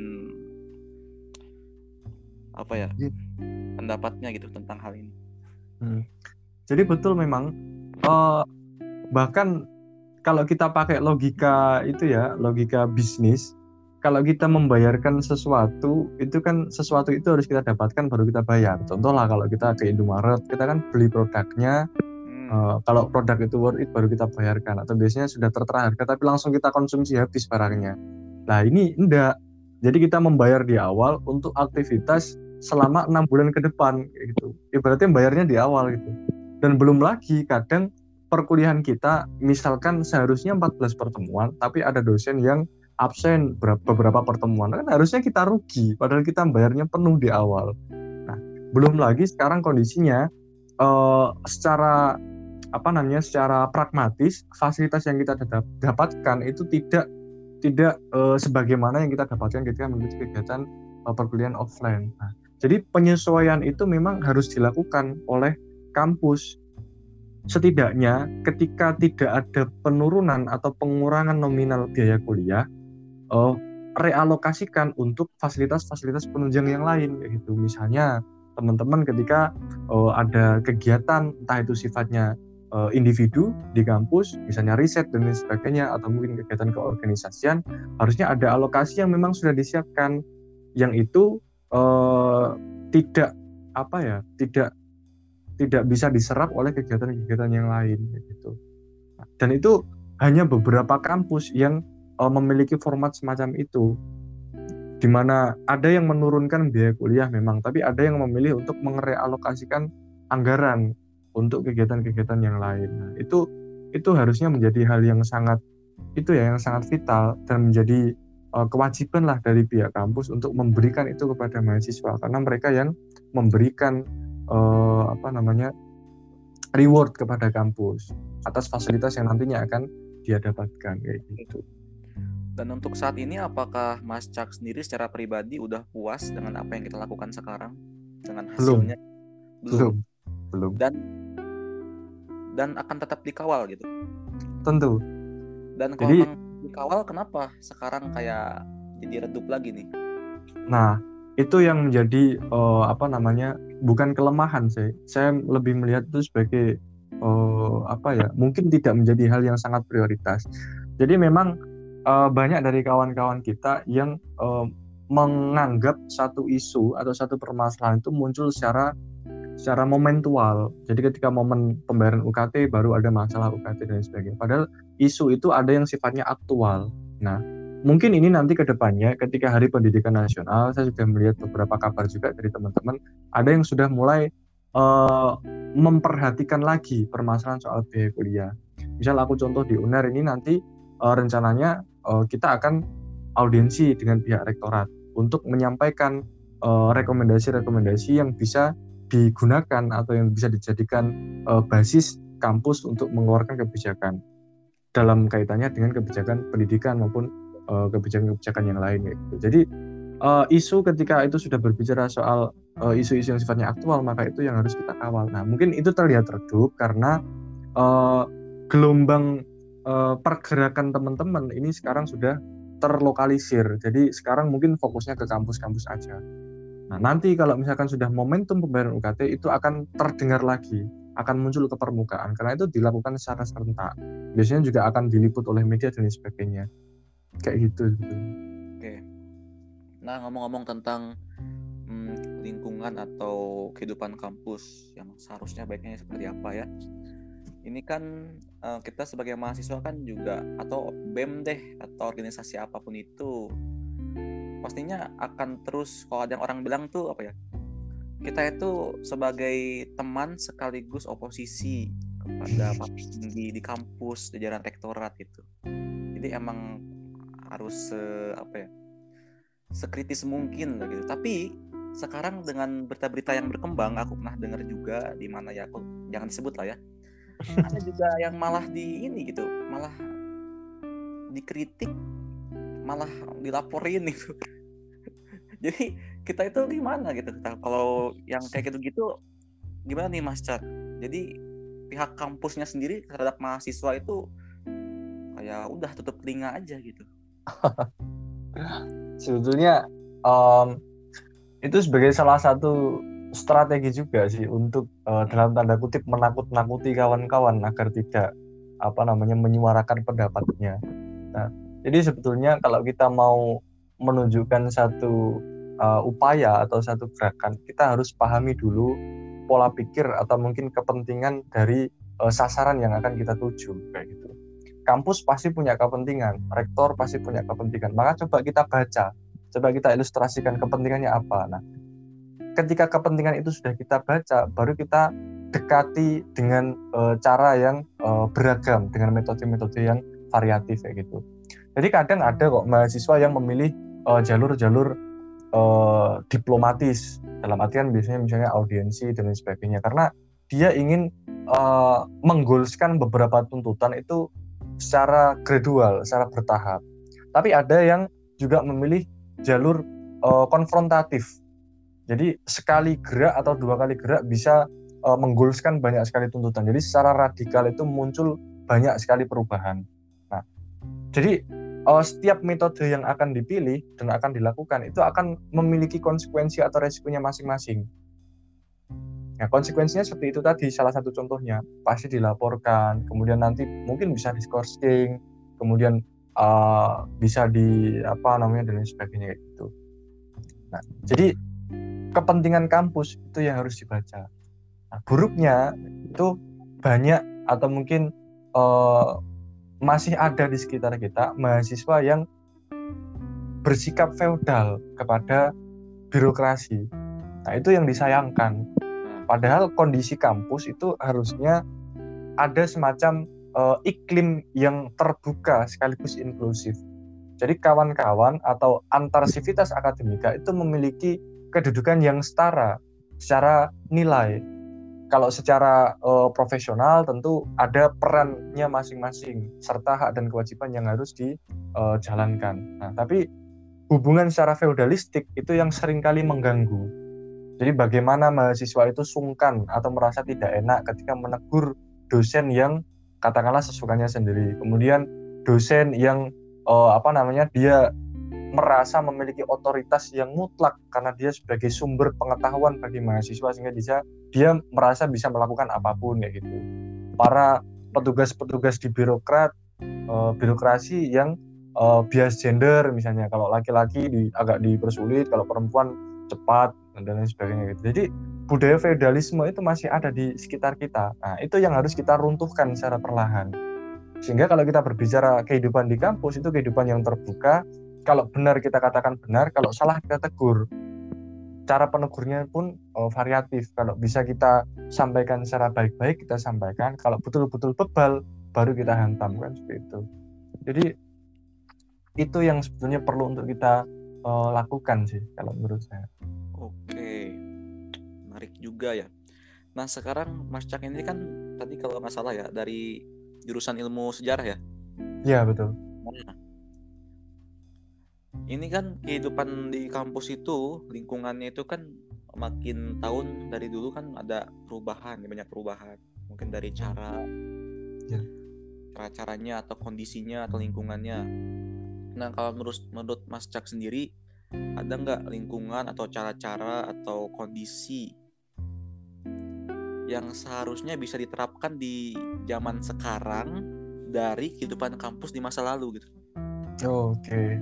apa ya pendapatnya gitu tentang hal ini hmm. jadi betul memang uh, bahkan kalau kita pakai logika itu ya logika bisnis kalau kita membayarkan sesuatu itu kan sesuatu itu harus kita dapatkan baru kita bayar. Contoh lah kalau kita ke Indomaret kita kan beli produknya hmm. uh, kalau produk itu worth it baru kita bayarkan. Atau biasanya sudah tertera harga tapi langsung kita konsumsi habis barangnya. Nah ini enggak. Jadi kita membayar di awal untuk aktivitas selama enam bulan ke depan gitu. Ibaratnya bayarnya di awal gitu. Dan belum lagi kadang perkuliahan kita misalkan seharusnya 14 pertemuan tapi ada dosen yang absen beberapa pertemuan kan harusnya kita rugi padahal kita bayarnya penuh di awal. Nah belum lagi sekarang kondisinya uh, secara apa namanya secara pragmatis fasilitas yang kita dapatkan itu tidak tidak uh, sebagaimana yang kita dapatkan ketika mengikuti kegiatan uh, perkuliahan offline. Nah, jadi penyesuaian itu memang harus dilakukan oleh kampus. Setidaknya ketika tidak ada penurunan atau pengurangan nominal biaya kuliah uh, realokasikan untuk fasilitas-fasilitas penunjang yang lain gitu. Misalnya teman-teman ketika uh, ada kegiatan entah itu sifatnya uh, individu di kampus misalnya riset dan lain sebagainya atau mungkin kegiatan keorganisasian harusnya ada alokasi yang memang sudah disiapkan. Yang itu uh, tidak apa ya tidak tidak bisa diserap oleh kegiatan-kegiatan yang lain gitu. Dan itu hanya beberapa kampus yang uh, memiliki format semacam itu. Di mana ada yang menurunkan biaya kuliah memang tapi ada yang memilih untuk merealokasikan anggaran untuk kegiatan-kegiatan yang lain. Nah, itu itu harusnya menjadi hal yang sangat itu ya yang sangat vital dan menjadi uh, kewajiban lah dari pihak kampus untuk memberikan itu kepada mahasiswa. Karena mereka yang memberikan uh, apa namanya reward kepada kampus atas fasilitas yang nantinya akan dia dapatkan kayak gitu. Dan untuk saat ini apakah Mas Cak sendiri secara pribadi udah puas dengan apa yang kita lakukan sekarang dengan hasilnya? Belum. Belum. Belum. Dan dan akan tetap dikawal gitu. Tentu. Dan kalau jadi, dikawal kenapa sekarang kayak jadi redup lagi nih? Nah, itu yang menjadi uh, apa namanya? bukan kelemahan saya. Saya lebih melihat itu sebagai uh, apa ya? Mungkin tidak menjadi hal yang sangat prioritas. Jadi memang uh, banyak dari kawan-kawan kita yang uh, menganggap satu isu atau satu permasalahan itu muncul secara secara momentual. Jadi ketika momen pembayaran UKT baru ada masalah UKT dan sebagainya. Padahal isu itu ada yang sifatnya aktual. Nah, mungkin ini nanti ke depannya ketika Hari Pendidikan Nasional saya sudah melihat beberapa kabar juga dari teman-teman ada yang sudah mulai uh, memperhatikan lagi permasalahan soal biaya kuliah. Misal aku contoh di UNER ini nanti uh, rencananya uh, kita akan audiensi dengan pihak rektorat untuk menyampaikan eh, rekomendasi-rekomendasi uh, yang bisa digunakan atau yang bisa dijadikan uh, basis kampus untuk mengeluarkan kebijakan dalam kaitannya dengan kebijakan pendidikan maupun uh, kebijakan-kebijakan yang lain gitu. Jadi uh, isu ketika itu sudah berbicara soal isu-isu uh, yang sifatnya aktual maka itu yang harus kita kawal. Nah mungkin itu terlihat redup karena uh, gelombang uh, pergerakan teman-teman ini sekarang sudah terlokalisir. Jadi sekarang mungkin fokusnya ke kampus-kampus aja. Nah, nanti kalau misalkan sudah momentum pembayaran UKT itu akan terdengar lagi, akan muncul ke permukaan karena itu dilakukan secara serentak. Biasanya juga akan diliput oleh media dan sebagainya. Kayak gitu. gitu. Oke. Nah, ngomong-ngomong tentang hmm, lingkungan atau kehidupan kampus yang seharusnya baiknya seperti apa ya? Ini kan uh, kita sebagai mahasiswa kan juga atau BEM deh atau organisasi apa pun itu pastinya akan terus kalau ada yang orang bilang tuh apa ya kita itu sebagai teman sekaligus oposisi kepada tinggi di kampus jajaran rektorat itu jadi emang harus se, apa ya sekritis mungkin lah gitu. Tapi sekarang dengan berita-berita yang berkembang aku pernah dengar juga di mana ya aku jangan disebut lah ya ada juga yang malah di ini gitu malah dikritik malah dilaporin itu *laughs* jadi kita itu gimana gitu? Kalau yang kayak gitu-gitu gimana nih Mas Cat jadi pihak kampusnya sendiri terhadap mahasiswa itu kayak udah tutup telinga aja gitu. *laughs* Sebetulnya um, itu sebagai salah satu strategi juga sih untuk uh, dalam tanda kutip menakut-nakuti kawan-kawan agar tidak apa namanya menyuarakan pendapatnya. Nah, jadi sebetulnya kalau kita mau menunjukkan satu uh, upaya atau satu gerakan, kita harus pahami dulu pola pikir atau mungkin kepentingan dari uh, sasaran yang akan kita tuju kayak gitu. Kampus pasti punya kepentingan, rektor pasti punya kepentingan. Maka coba kita baca, coba kita ilustrasikan kepentingannya apa. Nah, ketika kepentingan itu sudah kita baca, baru kita dekati dengan uh, cara yang uh, beragam, dengan metode-metode yang variatif kayak gitu. Jadi kadang ada kok mahasiswa yang memilih eh, jalur-jalur uh, diplomatis dalam artian biasanya misalnya audiensi dan lain sebagainya karena dia ingin menggolskan beberapa tuntutan itu secara gradual, secara bertahap. Tapi ada yang juga memilih jalur uh, konfrontatif. Jadi sekali gerak atau dua kali gerak bisa uh, banyak sekali tuntutan. Jadi secara radikal itu muncul banyak sekali perubahan. Nah, jadi uh, setiap metode yang akan dipilih dan akan dilakukan itu akan memiliki konsekuensi atau resikonya masing-masing. Nah, konsekuensinya seperti itu tadi salah satu contohnya pasti dilaporkan, kemudian nanti mungkin bisa diskorsing, kemudian uh, bisa di apa namanya dan lain sebagainya kayak gitu. Nah, jadi kepentingan kampus itu yang harus dibaca. Nah, buruknya itu banyak atau mungkin uh, masih ada di sekitar kita mahasiswa yang bersikap feodal kepada birokrasi. Nah, itu yang disayangkan. Padahal kondisi kampus itu harusnya ada semacam uh, iklim yang terbuka sekaligus inklusif. Jadi kawan-kawan atau antar sivitas akademika itu memiliki kedudukan yang setara secara nilai kalau secara uh, profesional tentu ada perannya masing-masing serta hak dan kewajiban yang harus dijalankan. Eh, nah, tapi hubungan secara feudalistik itu yang sering kali mengganggu. Jadi bagaimana mahasiswa itu sungkan atau merasa tidak enak ketika menegur dosen yang katakanlah sesukanya sendiri. Kemudian dosen yang uh, apa namanya dia merasa memiliki otoritas yang mutlak karena dia sebagai sumber pengetahuan bagi mahasiswa sehingga bisa dia merasa bisa melakukan apa pun ya gitu. Para petugas-petugas di birokrat uh, birokrasi yang uh, bias gender misalnya kalau laki-laki di, agak dipersulit kalau perempuan cepat dan lain sebagainya gitu. Jadi budaya feudalisme itu masih ada di sekitar kita. Nah, itu yang harus kita runtuhkan secara perlahan. Sehingga kalau kita berbicara kehidupan di kampus itu kehidupan yang terbuka, kalau benar kita katakan benar, kalau salah kita tegur. Cara penegurnya pun oh, variatif. Kalau bisa kita sampaikan secara baik-baik, kita sampaikan. Kalau betul-betul bebal, baru kita hantam kan seperti itu. Jadi itu yang sebetulnya perlu untuk kita uh, lakukan sih kalau menurut saya. Oke, menarik juga ya. Nah sekarang Mas Cak ini kan tadi kalau nggak salah ya dari jurusan ilmu sejarah ya. Iya betul. Nah, ini kan kehidupan di kampus itu lingkungannya itu kan makin tahun dari dulu kan ada perubahan banyak perubahan mungkin dari cara Ya. cara caranya atau kondisinya atau lingkungannya nah kalau menurut menurut Mas Cak sendiri ada nggak lingkungan atau cara-cara atau kondisi yang seharusnya bisa diterapkan di zaman sekarang dari kehidupan kampus di masa lalu gitu Oke.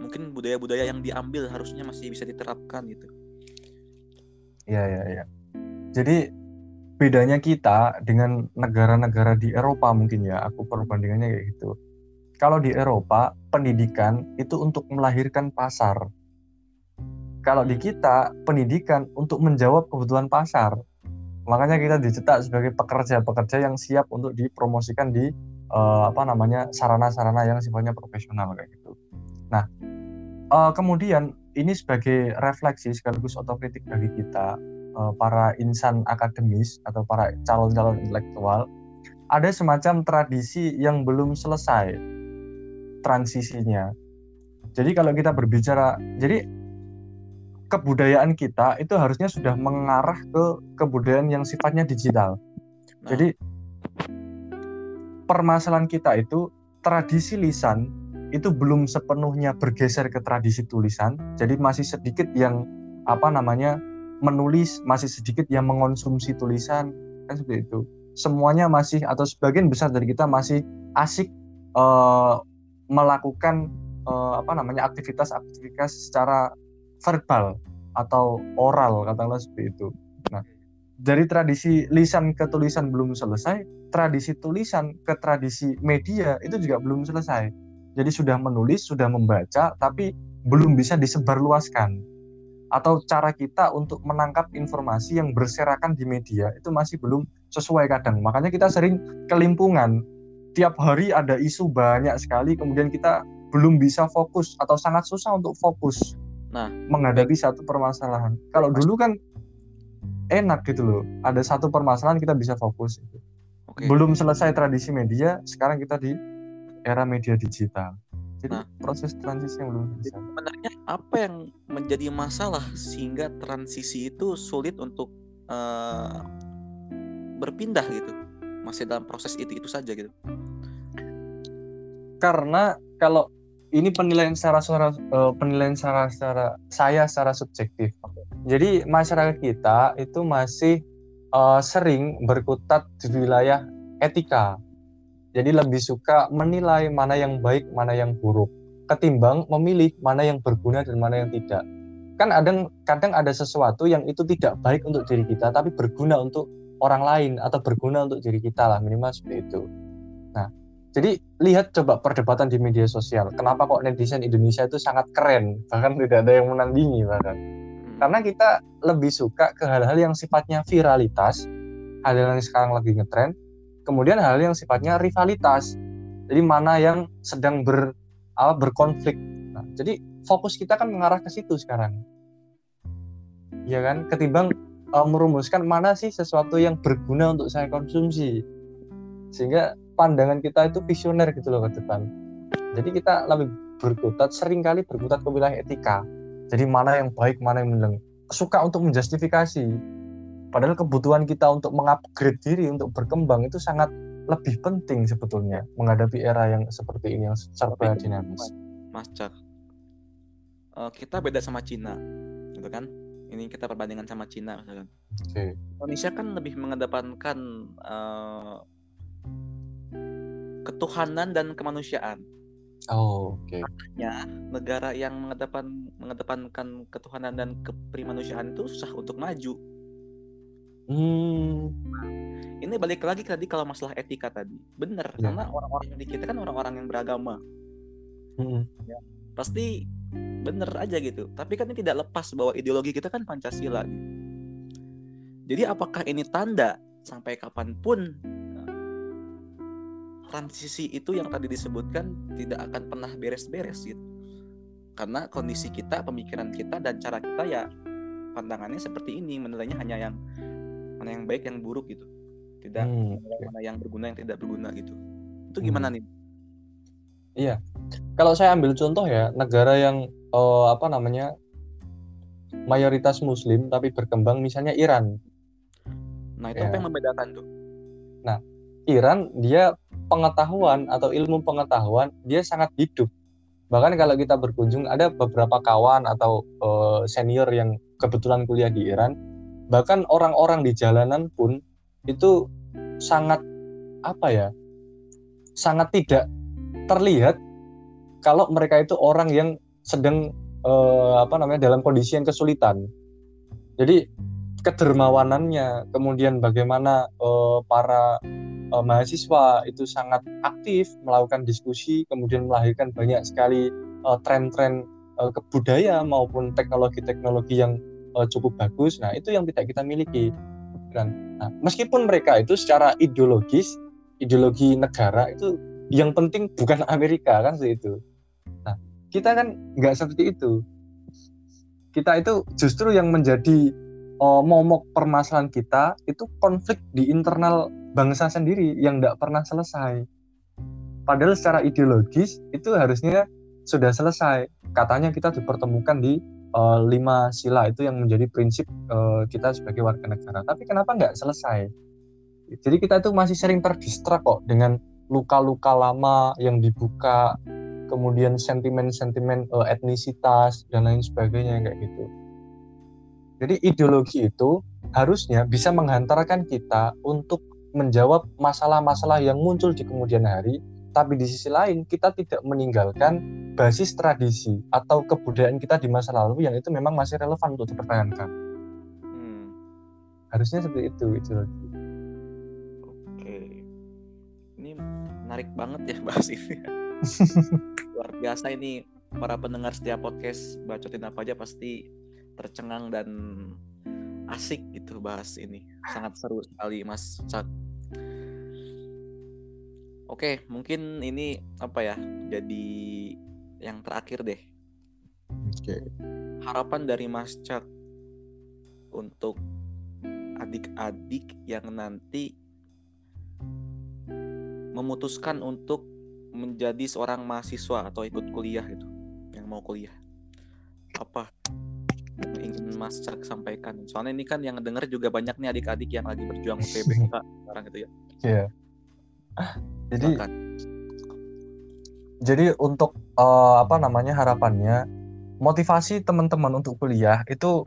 Mungkin budaya-budaya yang diambil harusnya masih bisa diterapkan gitu. Iya iya iya. Jadi bedanya kita dengan negara-negara di Eropa mungkin ya, aku perbandingannya kayak gitu. Kalau di Eropa, pendidikan itu untuk melahirkan pasar. Kalau di kita, pendidikan untuk menjawab kebutuhan pasar. Makanya kita dicetak sebagai pekerja-pekerja yang siap untuk dipromosikan di eh, apa namanya sarana-sarana yang sifatnya profesional kayak gitu. Nah, eh, kemudian ini sebagai refleksi sekaligus otokritik bagi kita eh, para insan akademis atau para calon-calon intelektual ada semacam tradisi yang belum selesai transisinya. Jadi kalau kita berbicara, jadi kebudayaan kita itu harusnya sudah mengarah ke kebudayaan yang sifatnya digital. Nah. Jadi permasalahan kita itu tradisi lisan itu belum sepenuhnya bergeser ke tradisi tulisan. Jadi masih sedikit yang apa namanya menulis, masih sedikit yang mengonsumsi tulisan kan seperti itu. Semuanya masih atau sebagian besar dari kita masih asik eh, melakukan eh, apa namanya aktivitas-aktivitas secara verbal atau oral katakanlah seperti itu. Nah, dari tradisi lisan ke tulisan belum selesai, tradisi tulisan ke tradisi media itu juga belum selesai. Jadi sudah menulis, sudah membaca, tapi belum bisa disebarluaskan. Atau cara kita untuk menangkap informasi yang berserakan di media itu masih belum sesuai kadang. Makanya kita sering kelimpungan. Tiap hari ada isu banyak sekali, kemudian kita belum bisa fokus atau sangat susah untuk fokus Nah. menghadapi satu permasalahan. Kalau dulu kan enak gitu loh. Ada satu permasalahan kita bisa fokus. Oke. Belum selesai tradisi media, sekarang kita di era media digital. Jadi Nah. proses transisi yang belum selesai. Sebenarnya apa yang menjadi masalah sehingga transisi itu sulit untuk eh, berpindah gitu? Masih dalam proses itu itu saja gitu. Karena kalau ini penilaian secara secara eh, penilaian secara secara saya secara subjektif. Jadi masyarakat kita itu masih eh, sering berkutat di wilayah etika. Jadi lebih suka menilai mana yang baik, mana yang buruk, ketimbang memilih mana yang berguna dan mana yang tidak. Kan kadang kadang ada sesuatu yang itu tidak baik untuk diri kita, tapi berguna untuk orang lain atau berguna untuk diri kita lah minimal seperti itu. Nah, jadi lihat coba perdebatan di media sosial. Kenapa kok netizen Indonesia itu sangat keren, bahkan tidak ada yang menandingi bahkan. Hmm. Karena kita lebih suka ke hal-hal yang sifatnya viralitas, hal-hal yang sekarang lagi ngetren, kemudian hal yang sifatnya rivalitas. Jadi mana yang sedang ber apa, berkonflik. Nah, jadi fokus kita kan mengarah ke situ sekarang. Ya kan? Ketimbang uh, merumuskan mana sih sesuatu yang berguna untuk saya konsumsi. Sehingga pandangan kita itu visioner gitu loh ke depan. Jadi kita lebih berkutat, sering kali berkutat ke wilayah etika. Jadi mana yang baik, mana yang benar. Suka untuk menjustifikasi. Padahal kebutuhan kita untuk mengupgrade diri, untuk berkembang itu sangat lebih penting sebetulnya menghadapi era yang seperti ini yang serba dinamis. Mas Cak, eh, kita beda sama Cina, gitu kan? Ini kita perbandingan sama Cina, misalkan. Oke. Indonesia kan lebih mengedepankan eh, ketuhanan dan kemanusiaan. Oh, oke. Ya, negara yang mengedepan mengedepankan ketuhanan dan keprimanusiaan itu susah untuk maju. Hmm, Ini balik lagi tadi kalau masalah etika tadi. Bener, Ya. karena orang-orang di kita kan orang-orang yang beragama. hmm, Pasti bener aja gitu. Tapi kan ini tidak lepas bahwa ideologi kita kan Pancasila. gitu. Jadi apakah ini tanda sampai kapan pun eh, transisi itu yang tadi disebutkan tidak akan pernah beres-beres gitu. Karena kondisi kita, pemikiran kita dan cara kita ya pandangannya seperti ini, menilainya hanya yang mana yang baik yang buruk gitu tidak Hmm, mana, yang berguna yang tidak berguna gitu itu gimana Hmm. nih Iya. Kalau saya ambil contoh ya, negara yang eh, apa namanya mayoritas Muslim tapi berkembang, misalnya Iran. nah itu Ya. apa yang membedakan tuh Iran dia pengetahuan atau ilmu pengetahuan dia sangat hidup. Bahkan kalau kita berkunjung ada beberapa kawan atau eh, senior yang kebetulan kuliah di Iran, bahkan orang-orang di jalanan pun itu sangat apa ya? Sangat tidak terlihat kalau mereka itu orang yang sedang eh, apa namanya dalam kondisi yang kesulitan. Jadi kedermawanannya, kemudian bagaimana eh, para eh, mahasiswa itu sangat aktif melakukan diskusi, kemudian melahirkan banyak sekali eh, tren-tren eh, kebudaya maupun teknologi-teknologi yang eh, cukup bagus. Nah, itu yang tidak kita miliki. Dan nah, meskipun mereka itu secara ideologis, ideologi negara itu yang penting bukan *laughs* Amerika kan itu. Nah, kita kan nggak seperti itu. Kita itu justru yang menjadi eh, momok permasalahan kita itu konflik di internal bangsa sendiri yang tidak pernah selesai. Padahal secara ideologis itu harusnya sudah selesai. Katanya kita dipertemukan di eh, lima sila itu yang menjadi prinsip eh, kita sebagai warga negara. Tapi kenapa nggak selesai? Jadi kita itu masih sering terdistrak kok dengan luka-luka lama yang dibuka, kemudian sentimen-sentimen eh, etnisitas dan lain sebagainya kayak gitu. Jadi ideologi itu harusnya bisa menghantarkan kita untuk menjawab masalah-masalah yang muncul di kemudian hari, tapi di sisi lain kita tidak meninggalkan basis tradisi atau kebudayaan kita di masa lalu yang itu memang masih relevan untuk dipertahankan. hmm. Harusnya seperti itu ideologi. oke ini menarik banget ya bahas ini *laughs* luar biasa ini para pendengar setiap podcast bacotin apa aja pasti tercengang dan asik gitu bahas ini sangat seru sekali mas Cak oke mungkin ini apa ya jadi yang terakhir deh Oke. harapan dari mas Cak untuk adik-adik yang nanti memutuskan untuk menjadi seorang mahasiswa atau ikut kuliah gitu yang mau kuliah apa yang ingin Mas Cak sampaikan soalnya ini kan yang denger juga banyak nih adik-adik yang lagi berjuang UTBK sekarang gitu ya Iya. Jadi Silakan. jadi untuk eh, apa namanya harapannya motivasi teman-teman untuk kuliah itu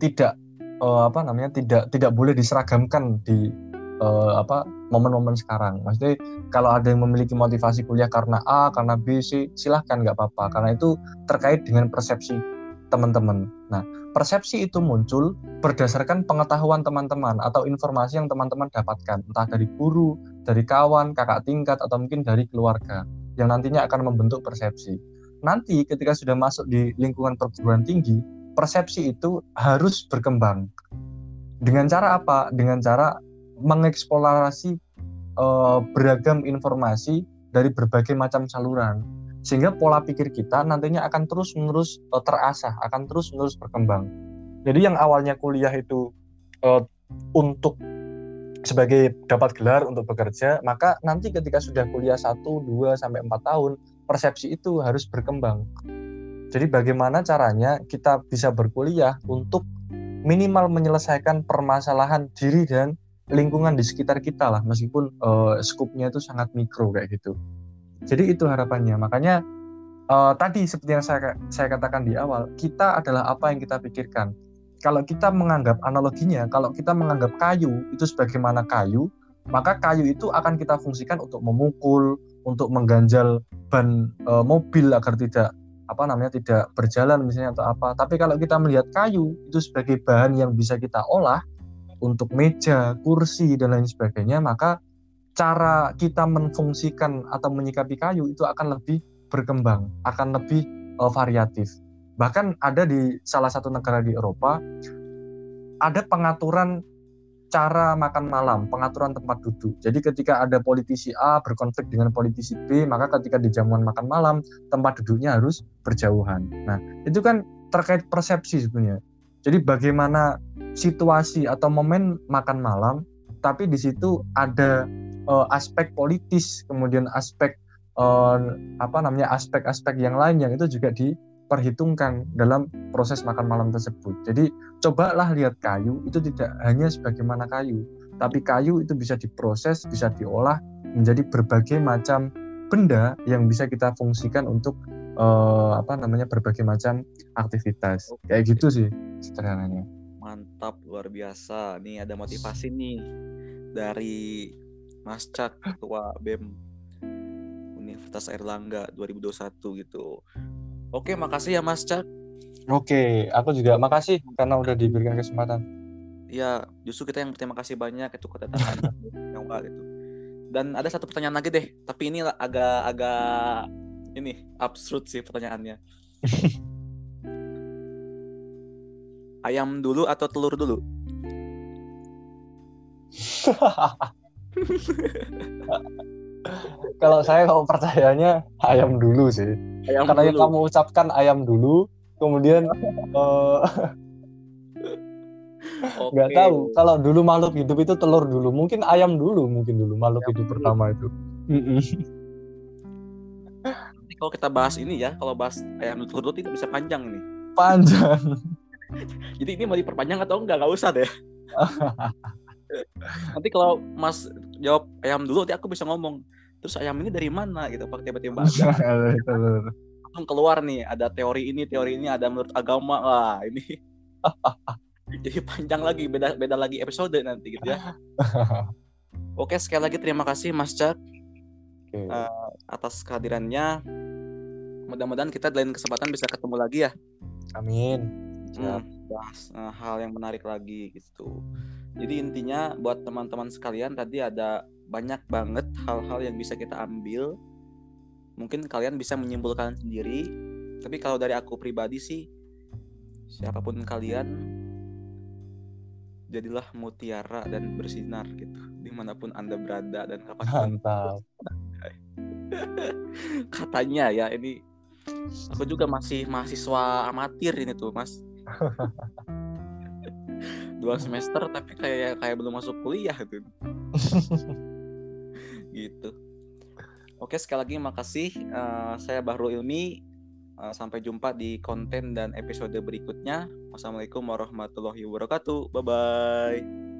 tidak eh, apa namanya tidak tidak boleh diseragamkan di eh, apa momen-momen sekarang. Maksudnya kalau ada yang memiliki motivasi kuliah karena A, karena B, C, silahkan nggak apa-apa. Karena itu terkait dengan persepsi teman-teman. Nah, persepsi itu muncul berdasarkan pengetahuan teman-teman atau informasi yang teman-teman dapatkan, entah dari guru, dari kawan, kakak tingkat, atau mungkin dari keluarga yang nantinya akan membentuk persepsi. Nanti ketika sudah masuk di lingkungan perguruan tinggi, persepsi itu harus berkembang. Dengan cara apa? Dengan cara mengeksplorasi eh, beragam informasi dari berbagai macam saluran. Sehingga pola pikir kita nantinya akan terus-menerus eh, terasah, akan terus-menerus berkembang. Jadi yang awalnya kuliah itu eh, untuk sebagai dapat gelar untuk bekerja, maka nanti ketika sudah kuliah 1, 2 sampai 4 tahun, persepsi itu harus berkembang. Jadi bagaimana caranya kita bisa berkuliah untuk minimal menyelesaikan permasalahan diri dan lingkungan di sekitar kita lah, meskipun uh, skupnya itu sangat mikro kayak gitu. Jadi itu harapannya. Makanya uh, tadi seperti yang saya saya katakan di awal, kita adalah apa yang kita pikirkan. Kalau kita menganggap analoginya, kalau kita menganggap kayu itu sebagaimana kayu, maka kayu itu akan kita fungsikan untuk memukul, untuk mengganjal ban uh, mobil agar tidak apa namanya tidak berjalan misalnya atau apa. Tapi kalau kita melihat kayu itu sebagai bahan yang bisa kita olah untuk meja, kursi dan lain sebagainya, maka cara kita menfungsikan atau menyikapi kayu itu akan lebih berkembang, akan lebih uh, variatif. Bahkan ada di salah satu negara di Eropa ada pengaturan cara makan malam, pengaturan tempat duduk. Jadi ketika ada politisi A berkonflik dengan politisi B, maka ketika di jamuan makan malam, tempat duduknya harus berjauhan. Nah, itu kan terkait persepsi sebenarnya. Jadi bagaimana situasi atau momen makan malam, tapi di situ ada uh, aspek politis, kemudian aspek uh, apa namanya aspek-aspek yang lain yang itu juga diperhitungkan dalam proses makan malam tersebut. Jadi cobalah lihat kayu itu tidak hanya sebagaimana kayu, tapi kayu itu bisa diproses, bisa diolah menjadi berbagai macam benda yang bisa kita fungsikan untuk uh, apa namanya berbagai macam aktivitas. Oke. Kayak gitu sih sederhananya. Mantap, luar biasa. Nih ada motivasi nih dari Mas Cak, Ketua BEM Universitas Airlangga 2021 gitu. Oke, makasih ya Mas Cak. Oke, aku juga makasih karena udah diberikan kesempatan. Ya, justru kita yang berterima kasih banyak itu kedatangan *laughs* yang gitu. Dan ada satu pertanyaan lagi deh, tapi ini agak-agak ini absurd sih pertanyaannya. *laughs* Ayam dulu atau telur dulu? *laughs* *laughs* kalau saya kalau percayanya ayam dulu sih. Ayam Karena dulu. yang kamu ucapkan ayam dulu, kemudian uh, *laughs* nggak tahu kalau dulu makhluk hidup itu telur dulu mungkin ayam dulu mungkin dulu makhluk ayam hidup dulu. pertama itu kalau kita bahas ini ya, kalau bahas ayam telur tidak bisa panjang ini. Panjang. *laughs* Jadi ini mau diperpanjang atau enggak? Enggak usah deh. Nanti kalau Mas jawab ayam dulu, nanti aku bisa ngomong. Terus ayam ini dari mana gitu? Pak tiba-tiba ada. *laughs* langsung keluar nih, ada teori ini, teori ini, ada menurut agama. Wah, ini. *laughs* Jadi panjang lagi, beda beda lagi episode nanti gitu ya. *laughs* Oke, sekali lagi terima kasih Mas Cak okay. uh, eh, atas kehadirannya. Mudah-mudahan kita lain kesempatan bisa ketemu lagi ya. Amin. Hmm, bahas uh, hal yang menarik lagi gitu. Jadi intinya buat teman-teman sekalian tadi ada banyak banget hal-hal yang bisa kita ambil. Mungkin kalian bisa menyimpulkan sendiri. Tapi kalau dari aku pribadi sih, siapa pun kalian, jadilah mutiara dan bersinar gitu di mana pun anda berada dan kapan mantap *laughs* katanya ya ini aku juga masih mahasiswa amatir ini tuh mas *laughs* dua semester tapi kayak kayak belum masuk kuliah gitu *laughs* gitu. Oke sekali lagi makasih uh, saya Bahru Ilmi. Uh, sampai jumpa di konten dan episode berikutnya. Wassalamualaikum warahmatullahi wabarakatuh. Bye bye